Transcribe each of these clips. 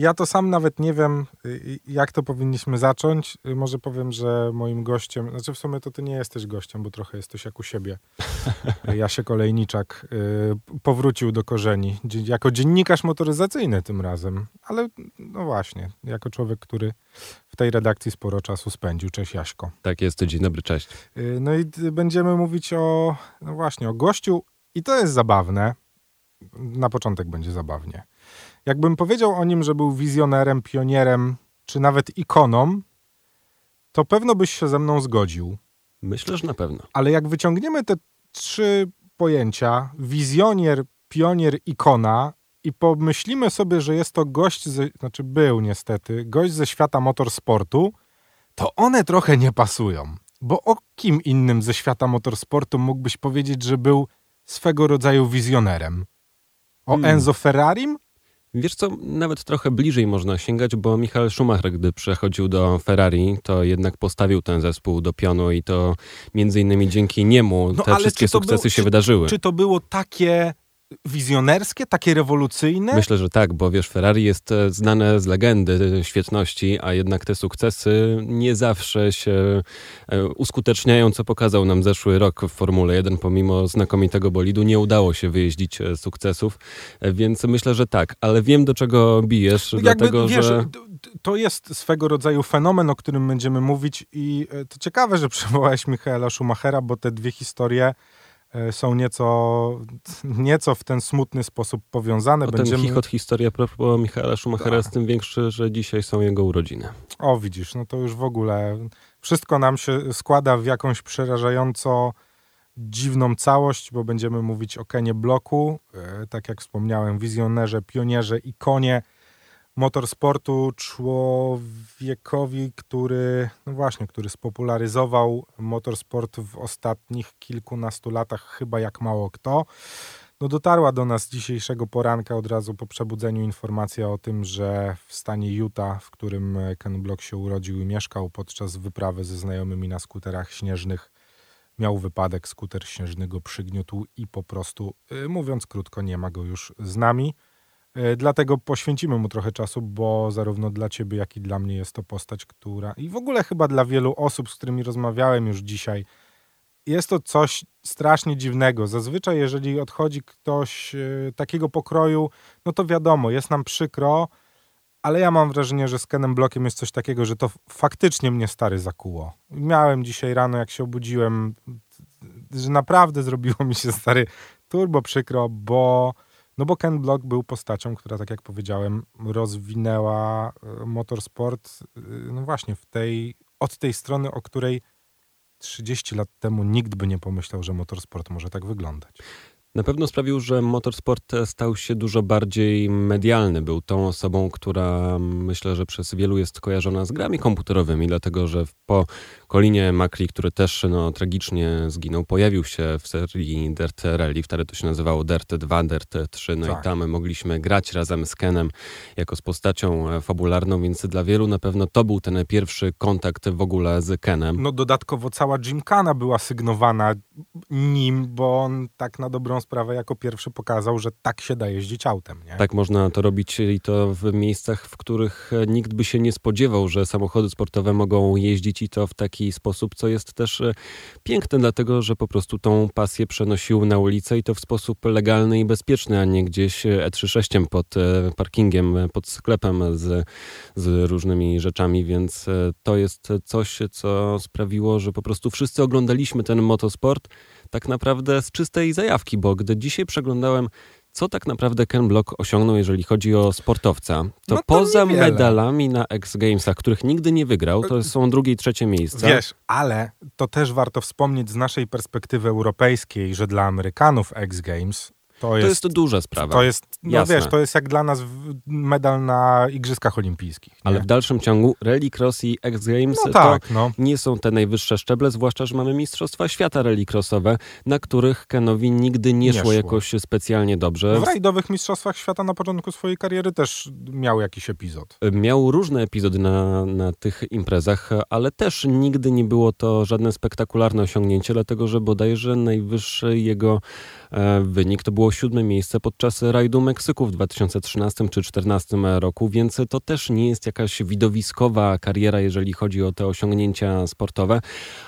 Ja to sam nawet nie wiem, y, jak to powinniśmy zacząć. Y, może powiem, że moim gościem, znaczy w sumie to ty nie jesteś gościem, bo trochę jesteś jak u siebie. Jasiek Kolejniczak y, powrócił do korzeni. Jako dziennikarz motoryzacyjny tym razem. Ale no właśnie, jako człowiek, który w tej redakcji sporo czasu spędził. Cześć Jaśko. Tak jest, dzień dobry, cześć. No i będziemy mówić o, no właśnie, o gościu. I to jest zabawne. Na początek będzie zabawnie Jakbym powiedział o nim, że był wizjonerem, pionierem, czy nawet ikoną, to pewno byś się ze mną zgodził. Myślę, że na pewno. Ale jak wyciągniemy te trzy pojęcia, wizjoner, pionier, ikona, i pomyślimy sobie, że jest to gość, ze, znaczy był niestety, gość ze świata motorsportu, to one trochę nie pasują. Bo o kim innym ze świata motorsportu mógłbyś powiedzieć, że był swego rodzaju wizjonerem? O hmm. Enzo Ferrarim? Wiesz co, nawet trochę bliżej można sięgać, bo Michael Schumacher, gdy przechodził do Ferrari, to jednak postawił ten zespół do pionu i to między innymi dzięki niemu no, te wszystkie sukcesy było, się czy, wydarzyły. Czy to było takie wizjonerskie, takie rewolucyjne? Myślę, że tak, bo wiesz, Ferrari jest e, znane z legendy świetności, a jednak te sukcesy nie zawsze się e, uskuteczniają, co pokazał nam zeszły rok w Formule 1. Pomimo znakomitego bolidu nie udało się wyjeździć e, sukcesów, więc myślę, że tak, ale wiem do czego bijesz, Jakby, dlatego wiesz, że... To jest swego rodzaju fenomen, o którym będziemy mówić i to ciekawe, że przywołałeś Michaela Schumachera, bo te dwie historie E, są nieco, nieco w ten smutny sposób powiązane. O Będziemy... ten chichot historia propos Michaela Schumachera jest tym większy, że dzisiaj są jego urodziny. O, widzisz, no to już w ogóle wszystko nam się składa w jakąś przerażająco dziwną całość, bo będziemy mówić o Kenie Bloku, e, tak jak wspomniałem, wizjonerze, pionierze, ikonie motorsportu człowiekowi, który, no właśnie, który spopularyzował motorsport w ostatnich kilkunastu latach, chyba jak mało kto. No dotarła do nas dzisiejszego poranka od razu po przebudzeniu informacja o tym, że w stanie Utah, w którym Ken Block się urodził i mieszkał podczas wyprawy ze znajomymi na skuterach śnieżnych, miał wypadek, skuter śnieżny go przygniótł i po prostu, y, mówiąc krótko, nie ma go już z nami. E, dlatego poświęcimy mu trochę czasu, bo zarówno dla ciebie, jak i dla mnie jest to postać, która i w ogóle chyba dla wielu osób, z którymi rozmawiałem już dzisiaj, jest to coś strasznie dziwnego. Zazwyczaj, jeżeli odchodzi ktoś e, takiego pokroju, no to wiadomo, jest nam przykro, ale ja mam wrażenie, że z Kenem Blokiem jest coś takiego, że to faktycznie mnie stary zakuło. Miałem dzisiaj rano, jak się obudziłem, że naprawdę zrobiło mi się stary turbo przykro, bo no bo Ken Block był postacią, która, tak jak powiedziałem, rozwinęła e, motorsport e, no właśnie w tej, od tej strony, o której 30 lat temu nikt by nie pomyślał, że motorsport może tak wyglądać. Na pewno sprawił, że motorsport stał się dużo bardziej medialny. Był tą osobą, która myślę, że przez wielu jest kojarzona z grami komputerowymi, dlatego że po Kolinie Makli, który też no, tragicznie zginął, pojawił się w serii Dirt Rally, wtedy to się nazywało Dirt 2, Dirt 3, no tak. i tam mogliśmy grać razem z Kenem jako z postacią e, fabularną, więc dla wielu na pewno to był ten pierwszy kontakt w ogóle z Kenem. No dodatkowo cała Gymkhana była sygnowana nim, bo on tak na dobrą sprawę jako pierwszy pokazał, że tak się da jeździć autem. Nie? Tak można to robić i to w miejscach, w których nikt by się nie spodziewał, że samochody sportowe mogą jeździć i to w taki sposób, co jest też e, piękne, dlatego że po prostu tą pasję przenosił na ulicę i to w sposób legalny i bezpieczny, a nie gdzieś E36 pod e, parkingiem, pod sklepem z, z różnymi rzeczami, więc e, to jest coś, co sprawiło, że po prostu wszyscy oglądaliśmy ten motosport tak naprawdę z czystej zajawki, bo gdy dzisiaj przeglądałem co tak naprawdę Ken Block osiągnął, jeżeli chodzi o sportowca, to, no to poza niewiele. medalami na X Gamesach, których nigdy nie wygrał, to są drugie i trzecie miejsca. Wiesz, ale to też warto wspomnieć z naszej perspektywy europejskiej, że dla Amerykanów X Games to jest, to jest duża sprawa. To jest, no Jasne. wiesz, to jest jak dla nas medal na Igrzyskach Olimpijskich. Nie? Ale w dalszym ciągu Rallycross i X Games no tak, to no. nie są te najwyższe szczeble, zwłaszcza, że mamy Mistrzostwa Świata rallycrossowe, na których Kenowi nigdy nie, nie szło, szło, jakoś specjalnie dobrze. W rajdowych Mistrzostwach Świata na początku swojej kariery też miał jakiś epizod. Miał różne epizody na, na tych imprezach, ale też nigdy nie było to żadne spektakularne osiągnięcie, dlatego że bodajże najwyższy jego wynik to było siódme miejsce podczas rajdu Meksyku w 2013 czy 2014 roku, więc to też nie jest jakaś widowiskowa kariera, jeżeli chodzi o te osiągnięcia sportowe,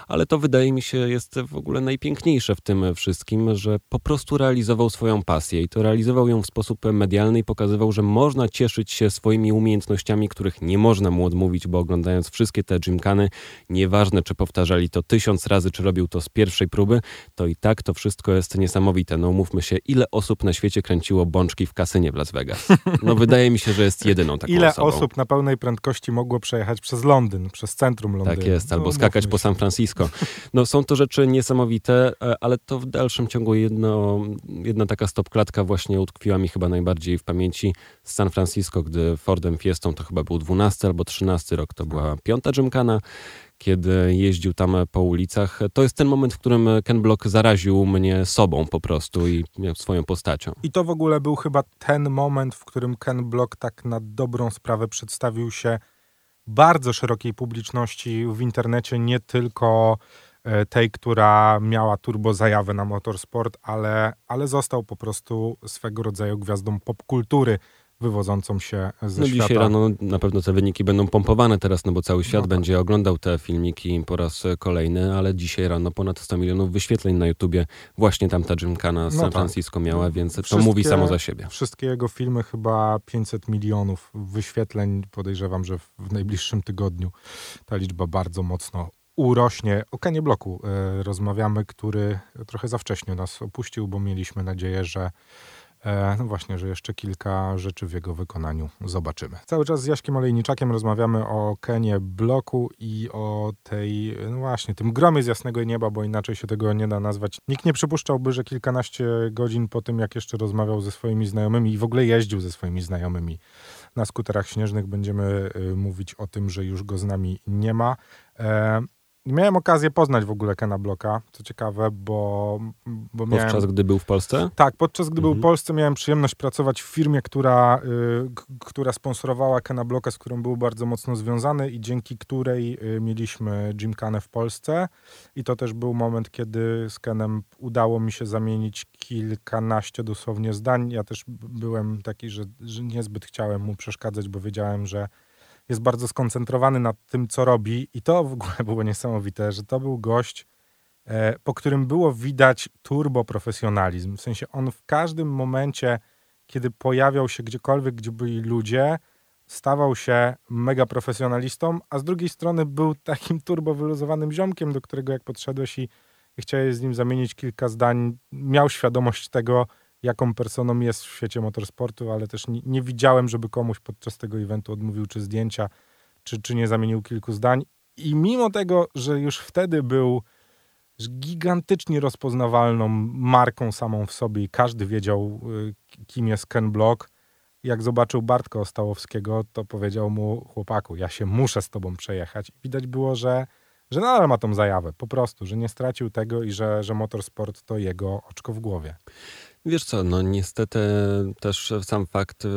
ale to wydaje mi się jest w ogóle najpiękniejsze w tym wszystkim, że po prostu realizował swoją pasję i to realizował ją w sposób medialny i pokazywał, że można cieszyć się swoimi umiejętnościami, których nie można mu odmówić, bo oglądając wszystkie te gymkany, nieważne czy powtarzali to tysiąc razy, czy robił to z pierwszej próby, to i tak to wszystko jest niesamowite. No umówmy się, ile osób na świecie kręciło bączki w kasynie w Las Vegas? No wydaje mi się, że jest jedyną taką ile osobą. Ile osób na pełnej prędkości mogło przejechać przez Londyn, przez centrum Londynu? Tak jest, albo no, skakać po San Francisco. No są to rzeczy niesamowite, e, ale to w dalszym ciągu jedno, jedna taka stopklatka właśnie utkwiła mi chyba najbardziej w pamięci z San Francisco, gdy Fordem Fiestą to chyba był 12 albo 13 rok, to była piąta Gymkana, kiedy jeździł tam po ulicach. To jest ten moment, w którym Ken Block zaraził mnie sobą po prostu i swoją postacią. I to w ogóle był chyba ten moment, w którym Ken Block tak na dobrą sprawę przedstawił się bardzo szerokiej publiczności w internecie, nie tylko e, tej, która miała turbo zajawę na motorsport, ale, ale został po prostu swego rodzaju gwiazdą popkultury wywodzącą się ze no, świata. Dzisiaj rano na pewno te wyniki będą pompowane teraz, no bo cały świat no tak. będzie oglądał te filmiki po raz kolejny, ale dzisiaj rano ponad 100 milionów wyświetleń na YouTubie właśnie tamta Gymkana z no San tak. Francisco miała, więc wszystkie, to mówi samo za siebie. Wszystkie jego filmy chyba 500 milionów wyświetleń. Podejrzewam, że w najbliższym tygodniu ta liczba bardzo mocno urośnie. O Kenie Bloku e, rozmawiamy, który trochę za wcześnie nas opuścił, bo mieliśmy nadzieję, że no właśnie, że jeszcze kilka rzeczy w jego wykonaniu zobaczymy. Cały czas z Jaśkiem Olejniczakiem rozmawiamy o Kenie Bloku i o tej, no właśnie, tym gromie z jasnego nieba, bo inaczej się tego nie da nazwać. Nikt nie przypuszczałby, że kilkanaście godzin po tym, jak jeszcze rozmawiał ze swoimi znajomymi i w ogóle jeździł ze swoimi znajomymi na skuterach śnieżnych, będziemy y, mówić o tym, że już go z nami nie ma. Miałem okazję poznać w ogóle Kena Bloka, co ciekawe, bo, bo miałem... Podczas gdy był w Polsce? Tak, podczas gdy mhm. był w mhm. Polsce miałem przyjemność pracować w firmie, która, y, która sponsorowała Kena Bloka, z którą był bardzo mocno związany i dzięki której y, mieliśmy Gymkhana w Polsce. I to też był moment, kiedy z Kenem udało mi się zamienić kilkanaście dosłownie zdań. Ja też byłem taki, że, że niezbyt chciałem mu przeszkadzać, bo wiedziałem, że jest bardzo skoncentrowany nad tym, co robi i to w ogóle było niesamowite, że to był gość, e, po którym było widać turbo profesjonalizm. W sensie on w każdym momencie, kiedy pojawiał się gdziekolwiek, gdzie byli ludzie, stawał się mega profesjonalistą, a z drugiej strony był takim turbo wyluzowanym ziomkiem, do którego jak podszedłeś i chciałeś z nim zamienić kilka zdań, miał świadomość tego, jaką personą jest w świecie motorsportu, ale też nie, nie, widziałem, żeby komuś podczas tego eventu odmówił czy zdjęcia, czy, czy nie zamienił kilku zdań. I mimo tego, że już wtedy był gigantycznie rozpoznawalną marką samą w sobie i każdy wiedział, y, kim jest Ken Block, jak zobaczył Bartka Ostałowskiego, to powiedział mu, chłopaku, ja się muszę z tobą przejechać. Widać było, że, że nadal ma tą zajawę, po prostu, że nie stracił tego i że, że motorsport to jego oczko w głowie. Wiesz co, no niestety też sam fakt, y,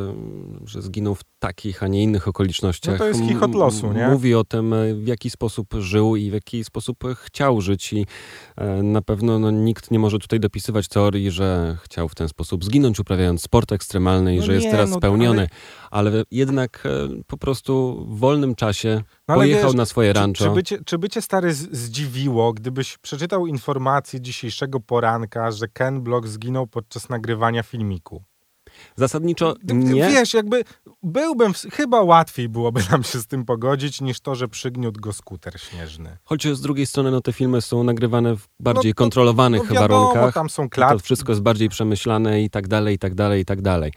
że zginął w takich, a nie innych okolicznościach. No to jest chichot losu, nie? Mówi o tym, y, w jaki sposób żył i w jaki sposób chciał żyć i e, na pewno no, nikt nie może tutaj dopisywać teorii, że chciał w ten sposób zginąć, uprawiając sport ekstremalny i no że nie, jest teraz no, spełniony, ale... ale... jednak e, po prostu w wolnym czasie no, pojechał wiesz, na swoje rancho. Czy, czy, by cię, czy by cię stary zdziwiło, gdybyś przeczytał informację dzisiejszego poranka, że Ken Block zginął podczas nagrywania filmiku? Zasadniczo nie. Wiesz, jakby byłbym, chyba łatwiej byłoby nam się z tym pogodzić, niż to, że przygniótł go skuter śnieżny. Choć z drugiej strony no, te filmy są nagrywane w bardziej no kontrolowanych no wiadomo, warunkach. tam są klatki. To wszystko jest bardziej przemyślane i tak dalej, i tak dalej, i tak dalej.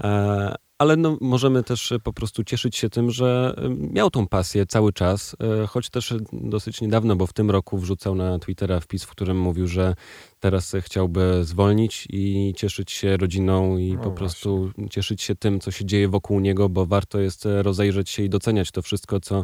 E, ale no, możemy też po prostu cieszyć się tym, że miał tą pasję cały czas, e, choć też dosyć niedawno, bo w tym roku wrzucał na Twittera wpis, w którym mówił, że teraz chciałby zwolnić i cieszyć się rodziną i no po właśnie. prostu cieszyć się tym, co się dzieje wokół niego, bo warto jest rozejrzeć się i doceniać to wszystko, co,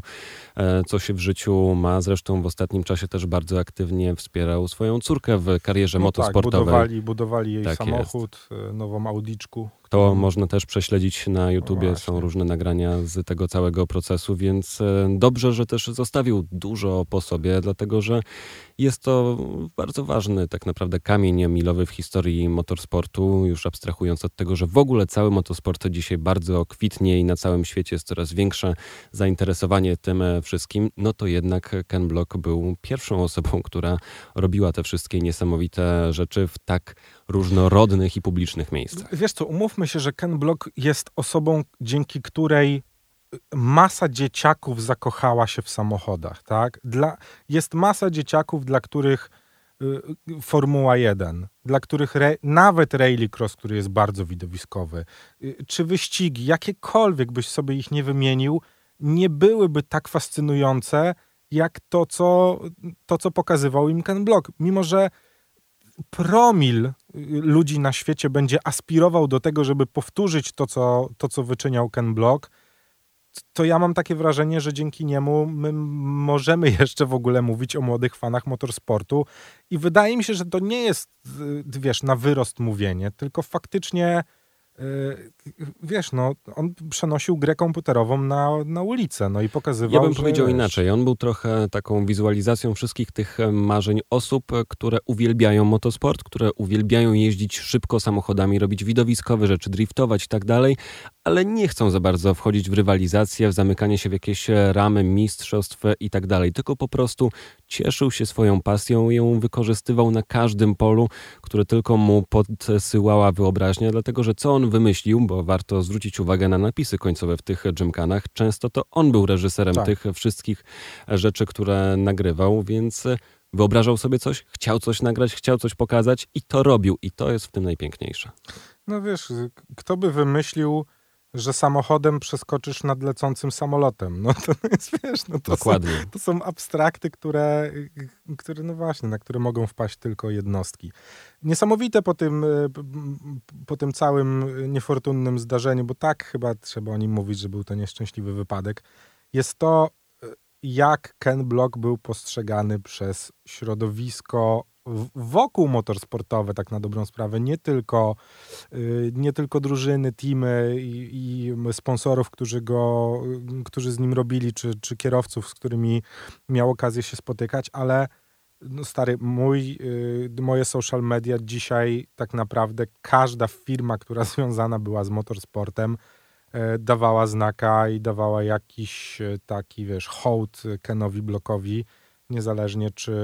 e, co się w życiu ma. Zresztą w ostatnim czasie też bardzo aktywnie wspierał swoją córkę w karierze no tak, motosportowej. Tak, budowali, budowali jej tak samochód, jest. nową Audiczku. To można też prześledzić na YouTubie, no są różne nagrania z tego całego procesu, więc e, dobrze, że też zostawił dużo po sobie, dlatego że jest to bardzo ważny tak naprawdę naprawdę kamień milowy w historii motorsportu, już abstrahując od tego, że w ogóle cały motorsport dzisiaj bardzo kwitnie i na całym świecie jest coraz większe zainteresowanie tym wszystkim, no to jednak Ken Block był pierwszą osobą, która robiła te wszystkie niesamowite rzeczy w tak różnorodnych i publicznych miejscach. Wiesz co, umówmy się, że Ken Block jest osobą, dzięki której masa dzieciaków zakochała się w samochodach, tak? Dla, jest masa dzieciaków, dla których Formuła 1, dla których re, nawet rallycross, który jest bardzo widowiskowy, y, czy wyścigi, jakiekolwiek byś sobie ich nie wymienił, nie byłyby tak fascynujące, jak to, co, to, co pokazywał im Ken Block. Mimo, że promil y, ludzi na świecie będzie aspirował do tego, żeby powtórzyć to, co, to, co wyczyniał Ken Block, to ja mam takie wrażenie, że dzięki niemu my możemy jeszcze w ogóle mówić o młodych fanach motorsportu i wydaje mi się, że to nie jest, y, wiesz, na wyrost mówienie, tylko faktycznie Y, wiesz, no, on przenosił grę komputerową na, na ulicę, no i pokazywał, Ja bym że, powiedział inaczej. On był trochę taką wizualizacją wszystkich tych e, marzeń osób, e, które uwielbiają motosport, które uwielbiają jeździć szybko samochodami, robić widowiskowe rzeczy, driftować i tak dalej, ale nie chcą za bardzo wchodzić w rywalizację, w zamykanie się w jakieś e, ramy mistrzostw i tak dalej, tylko po prostu cieszył się swoją pasją i ją wykorzystywał na każdym polu, które tylko mu podsyłała wyobraźnia, dlatego że co on wymyślił, bo warto zwrócić uwagę na napisy końcowe w tych gymkanach, często to on był reżyserem tak. tych wszystkich rzeczy, które nagrywał, więc wyobrażał sobie coś, chciał coś nagrać, chciał coś pokazać i to robił i to jest w tym najpiękniejsze. No wiesz, kto by wymyślił że samochodem przeskoczysz nad lecącym samolotem. No to jest, wiesz, no to, Dokładnie. Są, to są abstrakty, które, które, no właśnie, na które mogą wpaść tylko jednostki. Niesamowite po tym, po tym całym niefortunnym zdarzeniu, bo tak chyba trzeba o nim mówić, że był to nieszczęśliwy wypadek, jest to, jak Ken Block był postrzegany przez środowisko wokół motorsportowe, tak na dobrą sprawę, nie tylko, y, nie tylko drużyny, teamy i, i sponsorów, którzy, go, którzy z nim robili, czy, czy kierowców, z którymi miał okazję się spotykać, ale no stary, mój, y, moje social media dzisiaj tak naprawdę każda firma, która związana była z motorsportem, dawała znaka i dawała jakiś taki, wiesz, hołd Kenowi Blokowi niezależnie czy,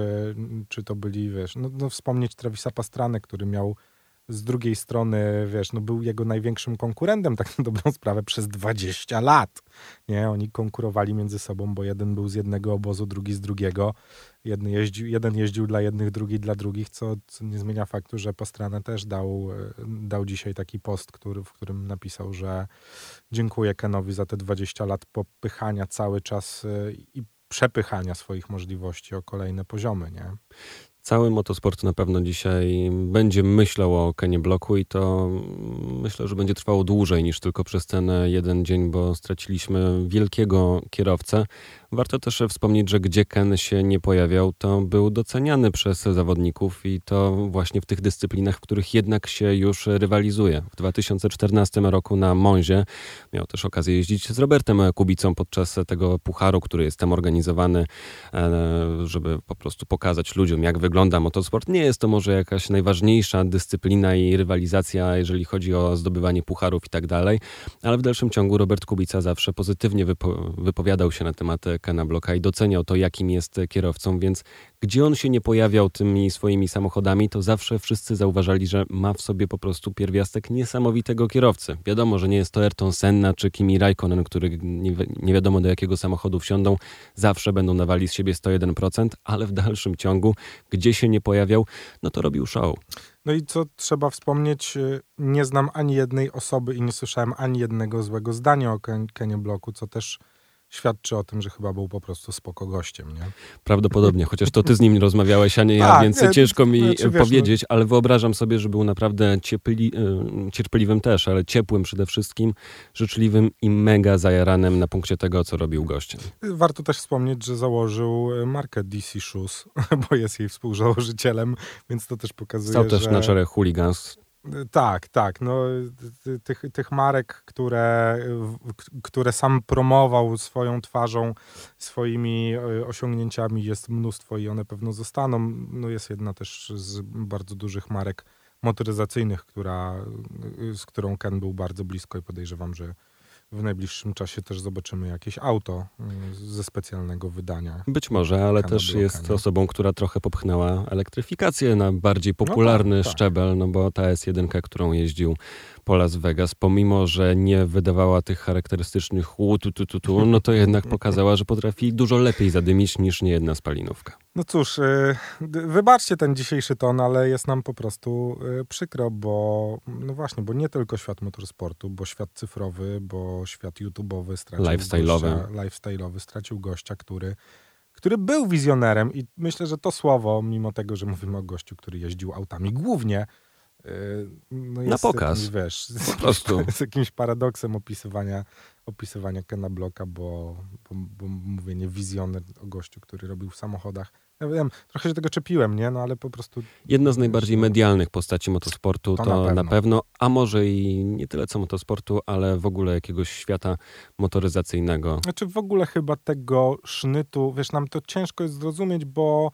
czy to byli, wiesz, no, no wspomnieć Travisa Pastrane, który miał z drugiej strony, wiesz, no był jego największym konkurentem, tak na dobrą sprawę, przez 20 lat. Nie, oni konkurowali między sobą, bo jeden był z jednego obozu, drugi z drugiego. Jeden jeździł, jeden jeździł dla jednych, drugi dla drugich, co, co nie zmienia faktu, że Pastrana też dał, dał dzisiaj taki post, który, w którym napisał, że dziękuję Kenowi za te 20 lat popychania cały czas y, i przepychania swoich możliwości o kolejne poziomy, nie? Cały motosport na pewno dzisiaj będzie myślał o Kenie Bloku i to myślę, że będzie trwało dłużej niż tylko przez ten jeden dzień, bo straciliśmy wielkiego kierowcę, Warto też wspomnieć, że gdzie Ken się nie pojawiał, to był doceniany przez zawodników i to właśnie w tych dyscyplinach, w których jednak się już rywalizuje. W 2014 roku na Monzie miał też okazję jeździć z Robertem Kubicą podczas tego pucharu, który jest tam organizowany, e, żeby po prostu pokazać ludziom, jak wygląda motorsport. Nie jest to może jakaś najważniejsza dyscyplina i rywalizacja, jeżeli chodzi o zdobywanie pucharów i tak dalej, ale w dalszym ciągu Robert Kubica zawsze pozytywnie wypo wypowiadał się na temat Kena Bloka i doceniał to, jakim jest kierowcą, więc gdzie on się nie pojawiał tymi swoimi samochodami, to zawsze wszyscy zauważali, że ma w sobie po prostu pierwiastek niesamowitego kierowcy. Wiadomo, że nie jest to Ayrton Senna czy Kimi Raikkonen, który nie, nie wiadomo do jakiego samochodu wsiądą, zawsze będą dawali z siebie 101%, ale w dalszym ciągu, gdzie się nie pojawiał, no to robił show. No i co trzeba wspomnieć, y, nie znam ani jednej osoby i nie słyszałem ani jednego złego zdania o Ken, Kenie Bloku, co też świadczy o tym, że chyba był po prostu spoko gościem, nie? Prawdopodobnie, chociaż to ty z nim rozmawiałeś, a nie ja, tak, więc nie, ciężko mi znaczy, powiedzieć, no... ale wyobrażam sobie, że był naprawdę ciepli, e, cierpliwym też, ale ciepłym przede wszystkim, życzliwym i mega zajaranym na punkcie tego, co robił gościem. Warto też wspomnieć, że założył markę DC Shoes, bo jest jej współzałożycielem, więc to też pokazuje, Stał też że... na czele Hooligans, Tak, tak. No, tych, tych marek, które, które sam promował swoją twarzą, swoimi e, osiągnięciami jest mnóstwo i one pewno zostaną. No, jest jedna też z bardzo dużych marek motoryzacyjnych, która, z którą Ken był bardzo blisko i podejrzewam, że w najbliższym czasie też zobaczymy jakieś auto y, ze specjalnego wydania. Być może, ale też jest osobą, która trochę popchnęła elektryfikację na bardziej popularny no tak, tak. szczebel, no bo ta S1, którą jeździł po Las Vegas, pomimo, że nie wydawała tych charakterystycznych tu, tu, tu, tu, no to jednak pokazała, że potrafi dużo lepiej zadymić niż niejedna spalinówka. No cóż, y, wybaczcie ten dzisiejszy ton, ale jest nam po prostu y, przykro, bo no właśnie, bo nie tylko świat motorsportu, bo świat cyfrowy, bo świat YouTube'owy stracił lifestyle'owy. Gościa, lifestyle'owy stracił gościa, który który był wizjonerem i myślę, że to słowo, mimo tego, że mówimy o gościu, który jeździł autami głównie, y, no na pokaz. Jakimś, wiesz, po prostu. z jakimś paradoksem opisywania, opisywania Kena Blocka, bo, bo, bo mówienie wizjoner o gościu, który robił w samochodach, ja wiem, trochę się tego czepiłem, nie? No ale po prostu... Jedna z najbardziej medialnych postaci motosportu to, to na, pewno. na, pewno. a może i nie tyle co motosportu, ale w ogóle jakiegoś świata motoryzacyjnego. Znaczy w ogóle chyba tego sznytu, wiesz, nam to ciężko jest zrozumieć, bo,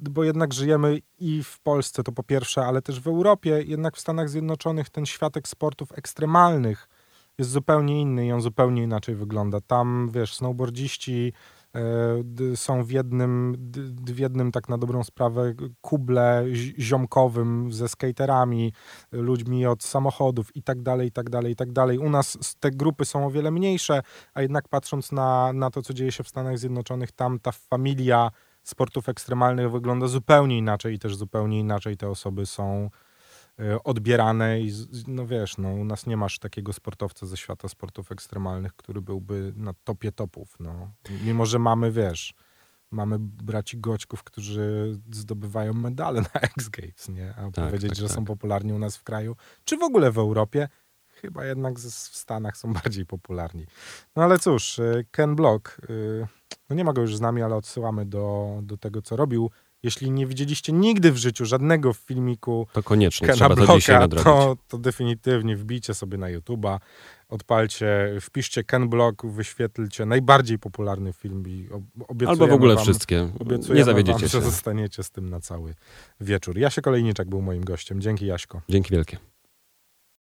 bo jednak żyjemy i w Polsce, to po pierwsze, ale też w Europie, jednak w Stanach Zjednoczonych ten światek sportów ekstremalnych jest zupełnie inny i on zupełnie inaczej wygląda. Tam, wiesz, snowboardziści E, są w jednym, w jednym tak na dobrą sprawę kuble ziomkowym ze skaterami, ludźmi od samochodów i tak dalej, i tak dalej, i tak dalej. U nas te grupy są o wiele mniejsze, a jednak patrząc na, na to, co dzieje się w Stanach Zjednoczonych, tam ta familia sportów ekstremalnych wygląda zupełnie inaczej i też zupełnie inaczej te osoby są odbierane i no wiesz, no u nas nie masz takiego sportowca ze świata sportów ekstremalnych, który byłby na topie topów, no. Mimo, że mamy, wiesz, mamy braci Goćków, którzy zdobywają medale na X Games, nie? A tak, powiedzieć, tak, że tak. są popularni u nas w kraju, czy w ogóle w Europie, chyba jednak w Stanach są bardziej popularni. No ale cóż, e, Ken Block, e, no nie ma go już z nami, ale odsyłamy do, do tego, co robił jeśli nie widzieliście nigdy w życiu żadnego filmiku to koniecznie Kena trzeba Blocka, to dzisiaj nadrobić. To, to definitywnie wbijcie sobie na YouTube'a, odpalcie, wpiszcie Ken Block, wyświetlcie najbardziej popularny film i Albo w ogóle wam, wszystkie. Nie zawiedziecie wam, się. że zostaniecie z tym na cały wieczór. Jasie Kolejniczak był moim gościem. Dzięki Jaśko. Dzięki wielkie.